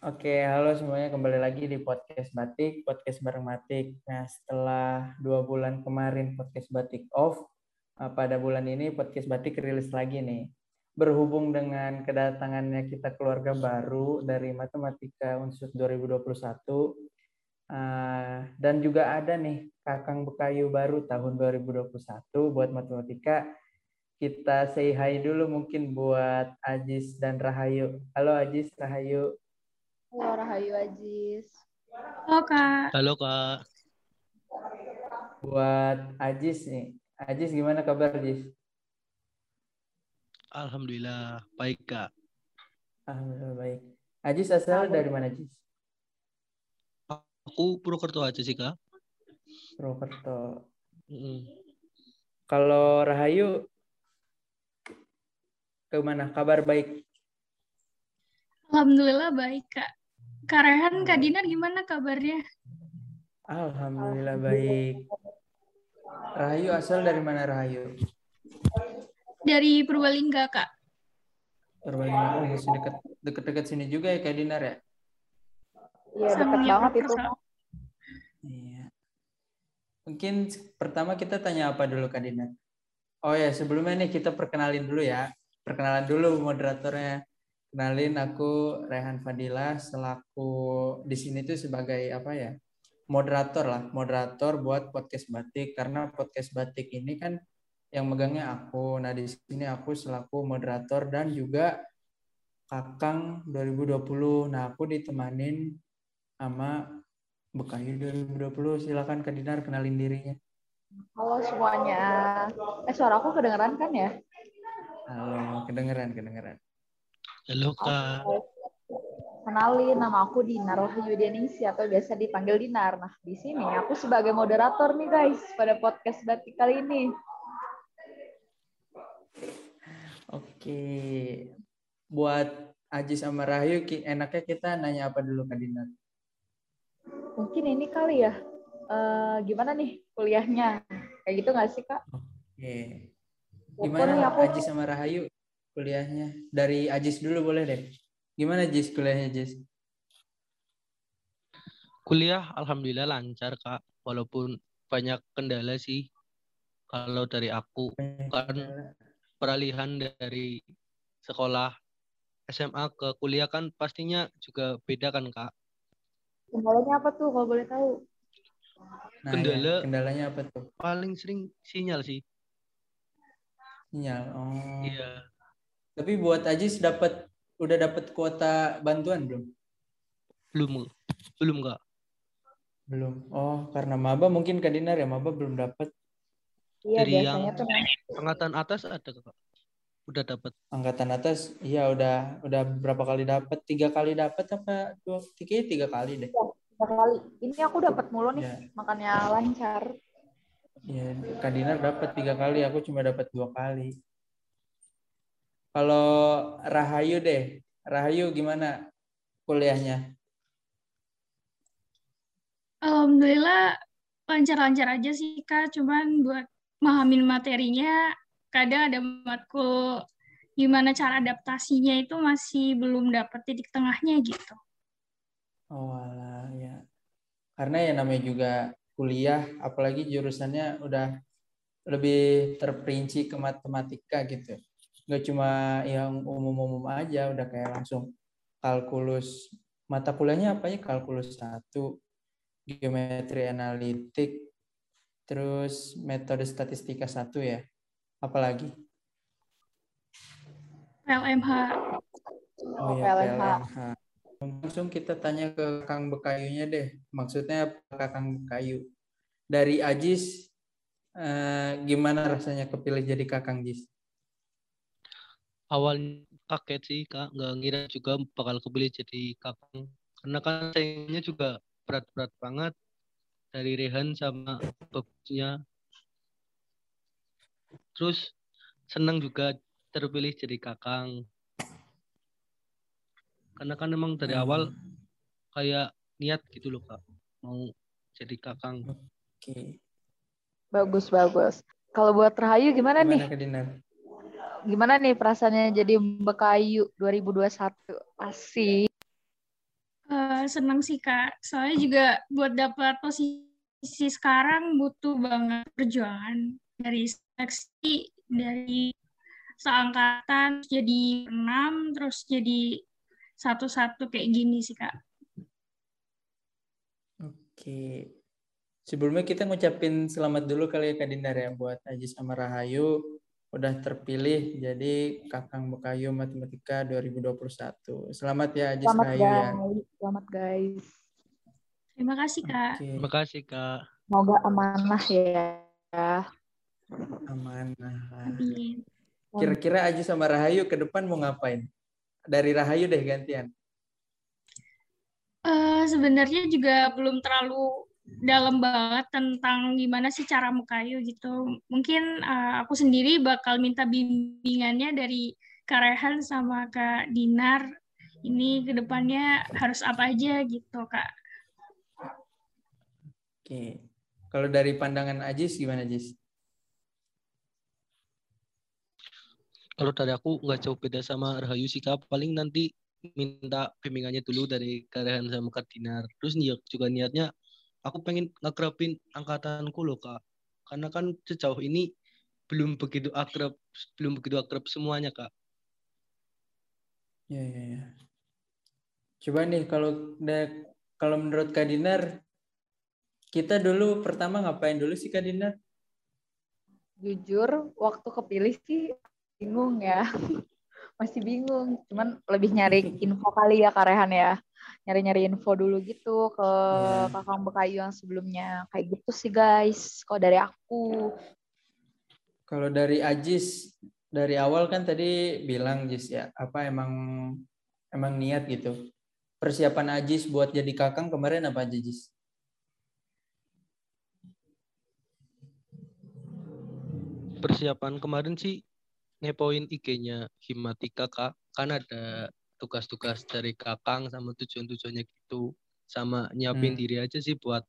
Oke, halo semuanya kembali lagi di podcast Batik, podcast bareng Batik. Nah, setelah dua bulan kemarin podcast Batik off, eh, pada bulan ini podcast Batik rilis lagi nih. Berhubung dengan kedatangannya kita keluarga baru dari Matematika Unsur 2021, eh, dan juga ada nih Kakang Bekayu baru tahun 2021 buat Matematika. Kita say hi dulu mungkin buat Ajis dan Rahayu. Halo Ajis, Rahayu. Halo Rahayu Ajis. Halo Kak. Halo Kak. Buat Ajis nih. Ajis gimana kabar Ajis? Alhamdulillah baik Kak. Alhamdulillah baik. Ajis asal dari mana Ajis? Aku Purwokerto aja sih Kak. Purwokerto. Mm. Kalau Rahayu ke mana? Kabar baik? Alhamdulillah baik Kak. Kak Rehan, Kak Dinar gimana kabarnya? Alhamdulillah baik. Rahayu asal dari mana Rahayu? Dari Purbalingga Kak. Purbalingga. Oh, masih dekat dekat-dekat sini juga ya Kak Dinar ya? Iya Samanya banget itu. Iya. Mungkin pertama kita tanya apa dulu Kak Dinar? Oh ya, sebelumnya nih kita perkenalin dulu ya. Perkenalan dulu moderatornya. Kenalin aku Rehan Fadila selaku di sini tuh sebagai apa ya? Moderator lah, moderator buat podcast batik karena podcast batik ini kan yang megangnya aku. Nah, di sini aku selaku moderator dan juga Kakang 2020. Nah, aku ditemanin sama Bekayu 2020. Silakan Kak Dinar kenalin dirinya. Halo semuanya. Eh suara aku kedengeran kan ya? Halo, kedengeran, kedengeran. Halo Kak. Kenalin nama aku Dinar Wahyu Deningsi atau biasa dipanggil Dinar. Nah di sini aku sebagai moderator nih guys pada podcast batik kali ini. Oke. Buat Aji sama Rahayu, enaknya kita nanya apa dulu Kak Dinar? Mungkin ini kali ya. eh, gimana nih kuliahnya? Kayak gitu nggak sih kak? Oke. Gimana Aji sama Rahayu kuliahnya? Dari Ajis dulu boleh deh. Gimana Jis kuliahnya Jis? Kuliah Alhamdulillah lancar Kak. Walaupun banyak kendala sih. Kalau dari aku kan peralihan dari sekolah SMA ke kuliah kan pastinya juga beda kan Kak. kendalanya apa tuh kalau boleh tahu? Nah, Kendala. ya, kendalanya apa tuh? Paling sering sinyal sih. Sinyal. Oh. Iya. Tapi buat Ajis dapat udah dapat kuota bantuan belum? Belum belum Kak. Belum. Oh, karena maba mungkin Kak Dinar ya, maba belum dapat Iya Dari biasanya yang- tuh Angkatan atas ada Kak. Udah dapat. angkatan atas. Iya, udah udah berapa kali dapat? Tiga kali dapat apa dua? Tiga tiga kali deh. tiga kali. Ini aku dapat mulu nih, Ya, makanya lancar. ya Kak Dinar dapat tiga kali, aku cuma dapat dua kali. Kalau Rahayu deh, Rahayu gimana kuliahnya? Alhamdulillah lancar-lancar aja sih Kak. Cuman buat mahamin materinya kadang ada matkul gimana cara adaptasinya itu masih belum dapat titik tengahnya gitu. Oh alah, ya. Karena ya namanya juga kuliah, apalagi jurusannya udah lebih terperinci ke matematika gitu. Nggak cuma yang umum-umum aja, udah kayak langsung kalkulus. Mata kuliahnya apa ya? Kalkulus satu, geometri analitik, terus metode statistika satu ya. Apalagi? LMH. Oh ya. PLMH. Langsung kita tanya ke Kang Bekayunya deh. Maksudnya apa Kang Bekayu? Dari Ajis, eh, gimana rasanya kepilih jadi Kakang Jis? Awalnya kaget sih Kak, nggak ngira juga bakal kepilih jadi kakang. Karena kan saingnya juga berat-berat banget dari Rehan sama babnya. Terus senang juga terpilih jadi kakang. Karena kan emang dari awal kayak niat gitu loh Kak, mau jadi kakang. Oke. Bagus bagus. Kalau buat Rahayu gimana, nih? Gimana Dinar? Gimana nih perasaannya jadi Bekayu 2021? Asik. seneng sih kak. Soalnya juga buat dapat posisi sekarang butuh banget perjuangan dari seleksi dari seangkatan jadi enam terus jadi satu-satu kayak gini sih kak. Oke. Sebelumnya kita ngucapin selamat dulu kali ya Kak Dinar ya buat Aji sama Rahayu udah terpilih jadi Kakang Bekayu Matematika 2021. Selamat ya Aji Selamat ya. guys. Selamat guys. Terima kasih kak. Oke, Terima kasih Kak. Semoga amanah ya. amanah. Amin. Kira-kira Aji sama Rahayu ke depan mau ngapain? Dari Rahayu deh gantian. Eh, sebenarnya juga belum terlalu dalam banget tentang gimana sih cara mekayu gitu. Mungkin eh, aku sendiri bakal minta bimbingannya dari Kak Rehan sama Kak Dinar. Ini ke depannya harus apa aja gitu, Kak. Oke. Kalau dari pandangan Ajis gimana Ajis? Kalau dari aku nggak jauh beda sama Rahayu sih Kak. Paling nanti minta bimbingannya dulu dari Karehan sama Kak Dinar. Terus niat juga niatnya aku pengen ngakrabin angkatanku loh Kak. Karena kan sejauh ini belum begitu akrab, belum begitu akrab semuanya Kak. Ya, ya, ya. Coba nih kalau kalau menurut Kak Dinar, kita dulu pertama ngapain dulu sih Kak Dinar? Jujur, waktu kepilih sih bingung ya. Masih bingung. Cuman lebih nyari info kali ya Kak Rehan ya. Nyari-nyari info dulu gitu ke Iya. Kakang Bekayu yang sebelumnya. Kayak gitu sih guys. Kalau dari aku. Kalau dari Ajis, dari awal kan tadi bilang Jis ya, apa emang emang niat gitu. Persiapan Ajis buat jadi kakang kemarin apa aja Jis? Persiapan kemarin sih ngepoin IG-nya Himatika Kak. Kan ada tugas-tugas dari Kakang sama tujuan-tujuannya gitu. Sama nyiapin Hmm. diri aja sih buat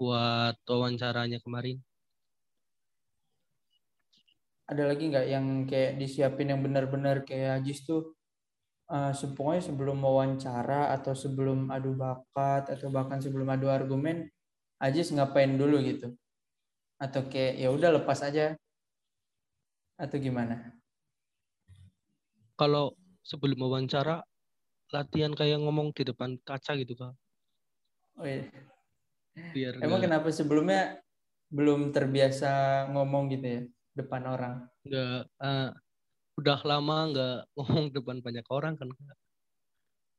buat wawancaranya kemarin. Ada lagi nggak yang kayak disiapin yang benar-benar kayak Ajis tuh eh, se- pokoknya sebelum wawancara atau sebelum adu bakat atau bahkan sebelum adu argumen Ajis ngapain dulu gitu? Atau kayak ya udah lepas aja? Atau gimana? Kalau sebelum wawancara latihan kayak ngomong di depan kaca gitu Kak. Oh, iya. Biar Emang nggak kenapa sebelumnya belum terbiasa ngomong gitu ya depan orang? nggak eh, udah lama nggak ngomong depan banyak orang kan Kak.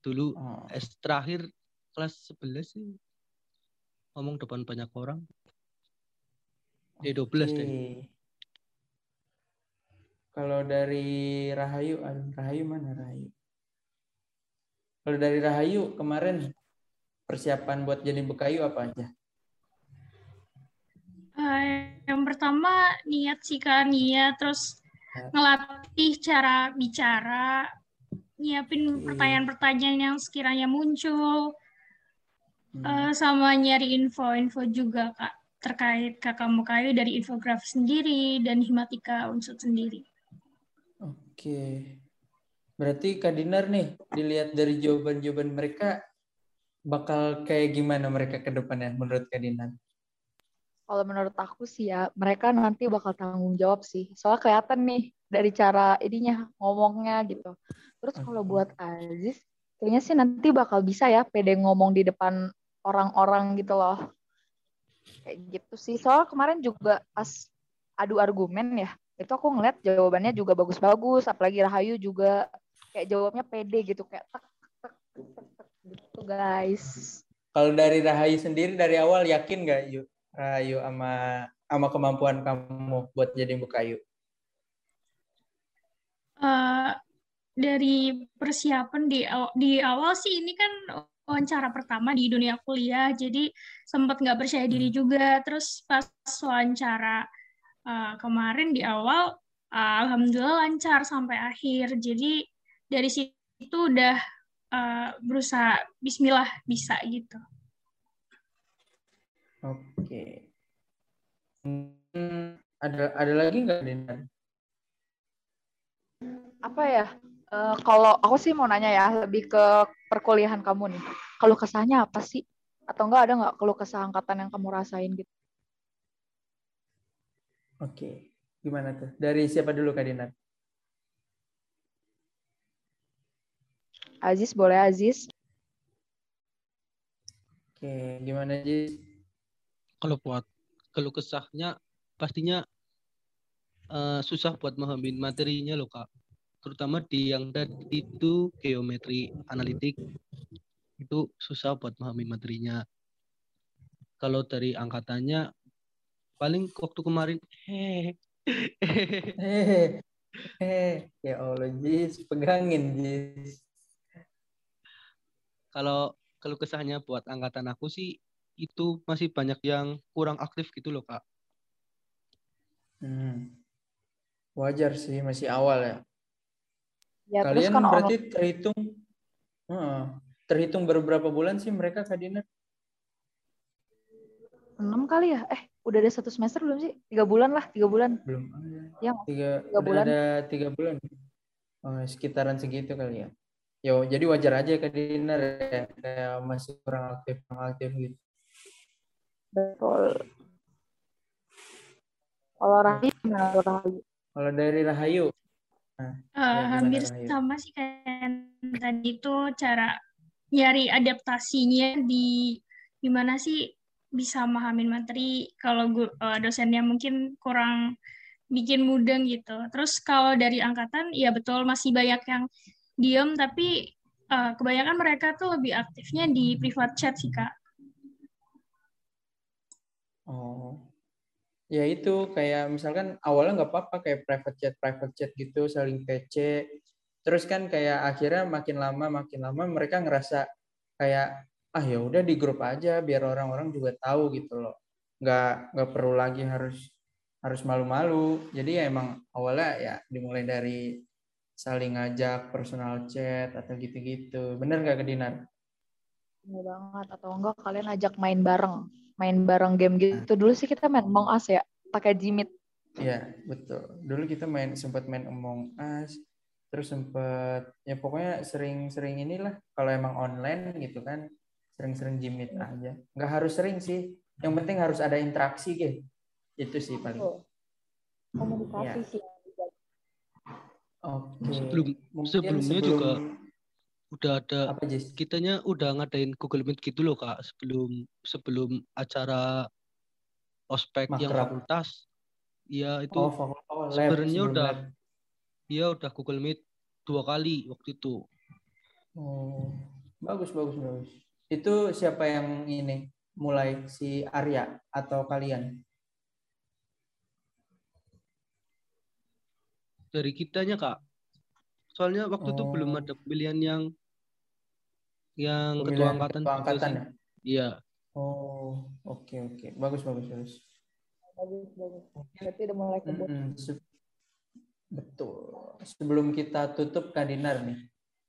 Dulu Oh, S terakhir kelas 11 sih ngomong depan banyak orang. Eh 12 deh. Kalau dari Rahayu, Rahayu mana Rahayu? Kalau dari Rahayu kemarin persiapan buat jadi bekayu apa aja? Eh, yang pertama niat sih kak niat terus ngelatih cara bicara nyiapin Oke. pertanyaan-pertanyaan yang sekiranya muncul Hmm, eh, sama nyari info-info juga kak terkait kakak Mukayu dari infografis sendiri dan himatika unsur sendiri. Oke. Berarti Kak Dinar nih, dilihat dari jawaban-jawaban mereka, bakal kayak gimana mereka ke depannya menurut Kak Dinar? Kalau menurut aku sih ya, mereka nanti bakal tanggung jawab sih. Soalnya kelihatan nih dari cara ininya, ngomongnya gitu. Terus kalau buat Aziz, kayaknya sih nanti bakal bisa ya pede ngomong di depan orang-orang gitu loh. Kayak gitu sih. Soalnya kemarin juga pas adu argumen ya, itu aku ngeliat jawabannya juga bagus-bagus. Apalagi Rahayu juga kayak jawabnya pede gitu. Kayak tek, tek, tek, tek, gitu guys. Kalau dari Rahayu sendiri dari awal yakin nggak yuk Rahayu sama sama kemampuan kamu buat jadi bekayu? Eh, dari persiapan di aw- di awal sih ini kan wawancara pertama di dunia kuliah, jadi sempat nggak percaya diri juga. Terus pas wawancara eh, kemarin di awal, eh, alhamdulillah lancar sampai akhir. Jadi dari situ udah eh, berusaha Bismillah bisa gitu. Oke. Hmm, ada ada lagi nggak Dinar? apa ya? eh, kalau aku sih mau nanya ya, lebih ke perkuliahan kamu nih. keluh kesahnya apa sih? Atau enggak ada nggak keluh kesah angkatan yang kamu rasain gitu? Oke, gimana tuh? Dari siapa dulu Kak Dinar? Aziz boleh Aziz? Oke, gimana Aziz? Kalau buat keluh kesahnya pastinya uh, susah buat memahami materinya loh kak. Terutama di yang tadi itu geometri analitik itu susah buat memahami materinya. Kalau dari angkatannya paling waktu kemarin hehehe. Ya Allah, Jis, pegangin Jis. kalau kalau kesahnya buat angkatan aku sih itu masih banyak yang kurang aktif gitu loh kak. Hmm. Wajar sih, masih awal ya. Ya terus Kalian kan berarti online. terhitung Heeh. terhitung baru berapa bulan sih mereka Kak Dinar? Enam kali ya? Eh udah ada satu semester belum sih? Tiga bulan lah, tiga bulan. Belum. Ya, Tiga, tiga udah bulan. ada tiga bulan. Oh, sekitaran segitu kali ya. Yo, jadi wajar aja Kak Dinar ya, kayak masih kurang aktif, kurang aktif gitu. betul. Kalau Rahayu gimana tuh, Rahayu? Kalau dari Rahayu, Eh, gimana, hampir Rahayu? sama sih kayak yang tadi itu cara nyari adaptasinya di gimana sih bisa mahamin materi kalau eh, dosennya mungkin kurang bikin mudeng gitu. Terus kalau dari angkatan ya betul masih banyak yang diem tapi eh, kebanyakan mereka tuh lebih aktifnya di private chat sih Kak. Oh, ya itu kayak misalkan awalnya nggak apa-apa kayak private chat private chat gitu saling PC. Terus kan kayak akhirnya makin lama makin lama mereka ngerasa kayak ah ya udah di grup aja biar orang-orang juga tahu gitu loh. Nggak nggak perlu lagi harus harus malu-malu. Jadi ya emang awalnya ya dimulai dari saling ngajak personal chat atau gitu-gitu. Bener nggak ke Dinar? Bener banget. Atau enggak kalian ajak main bareng. Main bareng game gitu. Dulu sih kita main Among Us ya. Pakai Jimit. Iya, betul. Dulu kita main sempat main Among Us, terus sempat ya pokoknya sering-sering inilah kalau emang online gitu kan, sering-sering jimit aja. Nggak harus sering sih. Yang penting harus ada interaksi gitu. Itu sih paling. Betul. Komunikasi Iya. sih. Oke. Sebelum Mungkin sebelumnya sebelum- juga udah ada apa Jis? kitanya udah ngadain Google Meet gitu loh kak sebelum sebelum acara ospek yang Makrab. fakultas. Ya itu Oh, fakul- oh, lab sebenarnya sebelum udah lab. dia udah Google Meet dua kali waktu itu. Oh, bagus bagus bagus. Itu siapa yang ini mulai si Arya atau kalian? Dari kitanya kak. Soalnya waktu itu belum Oh. ada pemilihan yang yang ketua Pemilihan angkatan. ketua angkatan sih. ya? Iya. Oh, oke oke. Bagus bagus bagus. Bagus, bagus. Berarti udah mulai kebut. Mm-mm, se- Betul. Sebelum kita tutup Kak Dinar nih,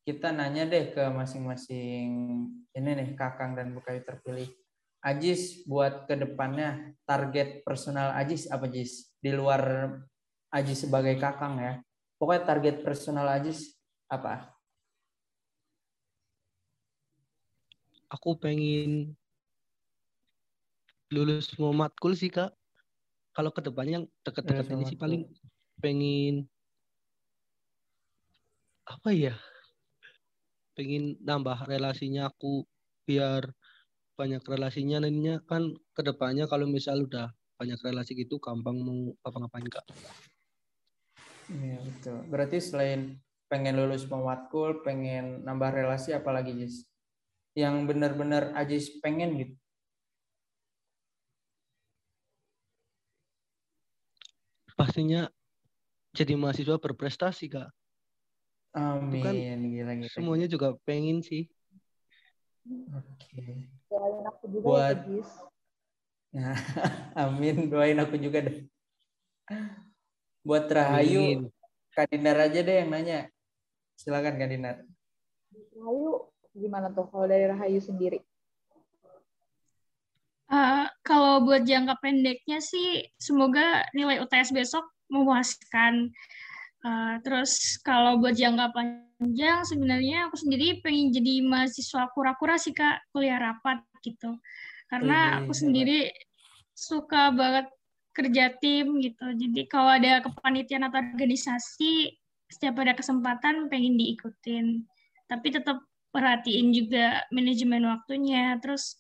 kita nanya deh ke masing-masing ini nih Kakang dan Bukayu terpilih. Ajis buat ke depannya target personal Ajis apa Jis? Di luar Ajis sebagai Kakang ya. Pokoknya target personal Ajis apa? Aku pengen lulus semua matkul sih kak. Kalau ke depannya yang dekat-dekat Lulus ini sih paling pengen apa ya? Pengen nambah relasinya aku biar banyak relasinya nantinya kan ke depannya kalau misal udah banyak relasi gitu gampang mau apa-ngapain kak. Iya betul. Berarti selain pengen lulus matkul, pengen nambah relasi apalagi Jis? Yang benar-benar Ajis pengen gitu. Pastinya jadi mahasiswa berprestasi kak. Amin. kan gila gila. Semuanya juga pengen sih. Oke. Doain aku juga Buat- ya. Nah, amin. Doain aku juga deh. Buat Rahayu, Amin. Kak Dinar aja deh yang nanya. Silakan Kak Dinar. Rahayu gimana tuh kalau dari Rahayu sendiri? Eh, kalau buat jangka pendeknya sih, semoga nilai UTS besok memuaskan. Uh, terus kalau buat jangka panjang sebenarnya aku sendiri pengen jadi mahasiswa kura-kura sih kak kuliah rapat gitu. Karena aku sendiri suka banget kerja tim gitu. Jadi kalau ada kepanitiaan atau organisasi setiap ada kesempatan pengen diikutin. Tapi tetap perhatiin juga manajemen waktunya. Terus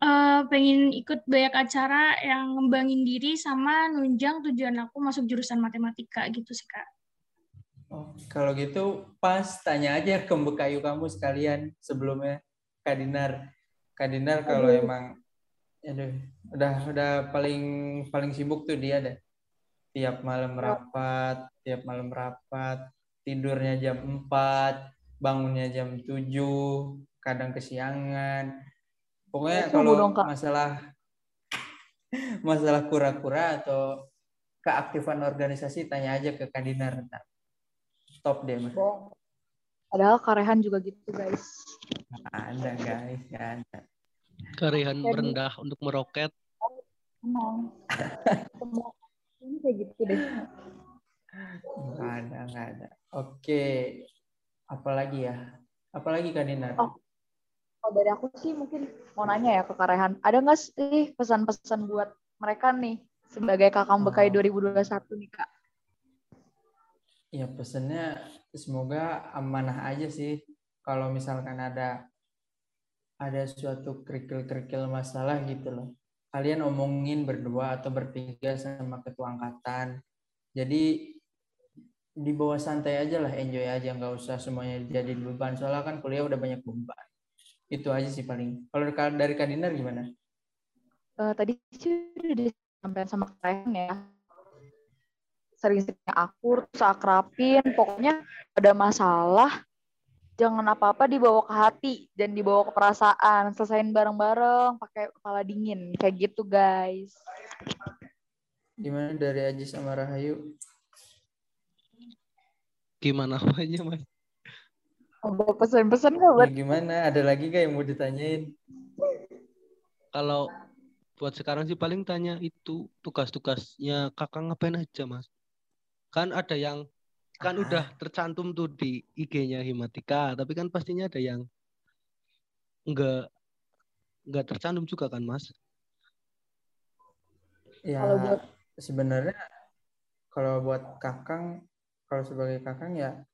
uh, pengen ikut banyak acara yang ngembangin diri sama nunjang tujuan aku masuk jurusan matematika gitu sih kak Oh, kalau gitu pas tanya aja ke Mbekayu kamu sekalian sebelumnya Kak Dinar. Kak Dinar kalau aduh. emang aduh, udah udah paling paling sibuk tuh dia deh. Tiap malam rapat, tiap malam rapat, tidurnya jam 4, bangunnya jam 7, kadang kesiangan. Pokoknya kalau masalah masalah kura-kura atau keaktifan organisasi tanya aja ke Kak Dinar ntar Stop deh mas. Oh. Padahal Karehan juga gitu guys. Gak ada guys, gak ada. Karehan Jadi, merendah untuk meroket. Emang. Ini kayak gitu deh. Gak ada, gak ada. Oke. Apalagi ya? Apalagi Kak Dinar? Oh. oh, dari aku sih mungkin mau nanya ya ke Karehan. Ada nggak sih pesan-pesan buat mereka nih sebagai kakak bekai oh. 2021 nih Kak? Ya pesannya semoga amanah aja sih. Kalau misalkan ada ada suatu kerikil-kerikil masalah gitu loh. Kalian omongin berdua atau bertiga sama ketua angkatan. Jadi di bawah santai aja lah, enjoy aja, nggak usah semuanya jadi beban. Soalnya kan kuliah udah banyak beban. Itu aja sih paling. Kalau dari Kadinar gimana? Uh, tadi sih udah disampaikan sama kalian ya sering-sering akur, terus akrapin, pokoknya ada masalah jangan apa-apa dibawa ke hati dan dibawa ke perasaan, selesain bareng-bareng pakai kepala dingin kayak gitu guys. Gimana dari Aji sama Rahayu? Gimana aja mas? Ada pesan-pesan nggak buat? Ya, gimana? Ada lagi gak yang mau ditanyain? Kalau buat sekarang sih paling tanya itu tugas-tugasnya kakak ngapain aja mas? Kan ada yang kan Aha. udah tercantum tuh di IG-nya Himatika, tapi kan pastinya ada yang enggak enggak tercantum juga kan, Mas? Ya, kalau buat... sebenarnya kalau buat Kakang kalau sebagai Kakang ya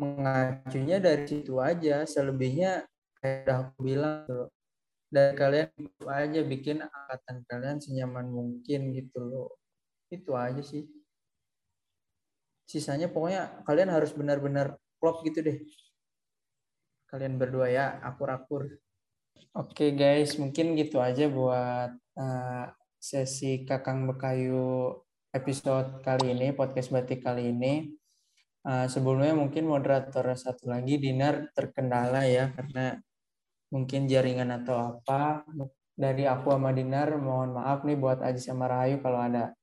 mengacunya dari situ aja, selebihnya kayak udah aku bilang tuh. Dan kalian aja bikin angkatan kalian senyaman mungkin gitu loh. Itu aja sih sisanya pokoknya kalian harus benar-benar klop gitu deh. Kalian berdua ya akur-akur. Oke okay, guys mungkin gitu aja buat uh, sesi kakang bekayu episode kali ini podcast batik kali ini. Uh, sebelumnya mungkin moderator satu lagi Dinar terkendala ya karena mungkin jaringan atau apa. Dari aku sama Dinar mohon maaf nih buat Aji sama Rahayu kalau ada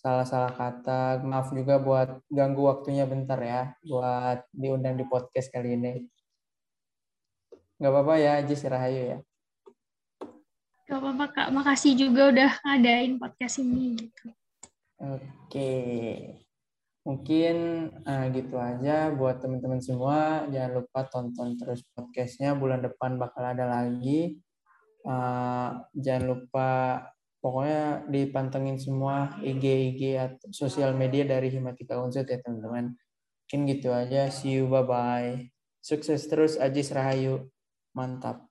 salah-salah kata. Maaf juga buat ganggu waktunya bentar ya, buat diundang di podcast kali ini. Nggak apa-apa ya, Aji Rahayu ya. Gak apa-apa Kak, makasih juga udah ngadain podcast ini. Gitu. Oke, mungkin uh, gitu aja buat teman-teman semua. Jangan lupa tonton terus podcastnya, bulan depan bakal ada lagi. Uh, jangan lupa pokoknya dipantengin semua IG-IG atau sosial media dari Himatika Unsur ya teman-teman. Mungkin gitu aja. See you, bye-bye. Sukses terus Ajis Rahayu. Mantap.